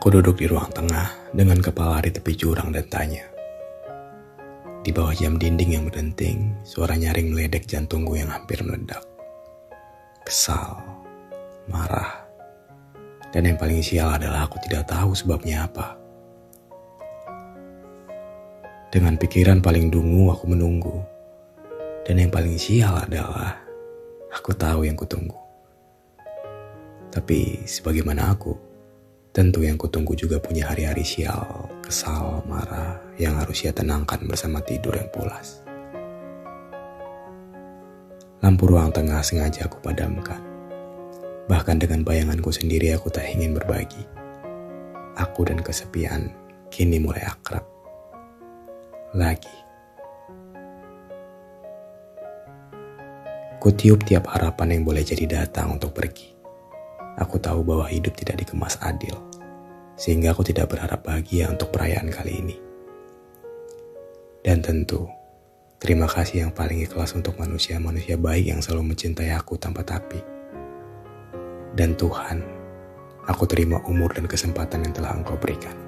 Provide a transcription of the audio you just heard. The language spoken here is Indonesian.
Aku duduk di ruang tengah dengan kepala di tepi jurang dan tanya. Di bawah jam dinding yang berdenting, suara nyaring meledek jantungku yang hampir meledak. Kesal, marah, dan yang paling sial adalah aku tidak tahu sebabnya apa. Dengan pikiran paling dungu aku menunggu. Dan yang paling sial adalah aku tahu yang kutunggu. Tapi sebagaimana aku, tentu yang kutunggu juga punya hari-hari sial, kesal, marah yang harus ia tenangkan bersama tidur yang pulas. Lampu ruang tengah sengaja aku padamkan. Bahkan dengan bayanganku sendiri aku tak ingin berbagi. Aku dan kesepian kini mulai akrab. Lagi. Kutiup tiap harapan yang boleh jadi datang untuk pergi. Aku tahu bahwa hidup tidak dikemas adil, sehingga aku tidak berharap bahagia untuk perayaan kali ini. Dan tentu, terima kasih yang paling ikhlas untuk manusia-manusia baik yang selalu mencintai aku tanpa tapi. Dan Tuhan, aku terima umur dan kesempatan yang telah Engkau berikan.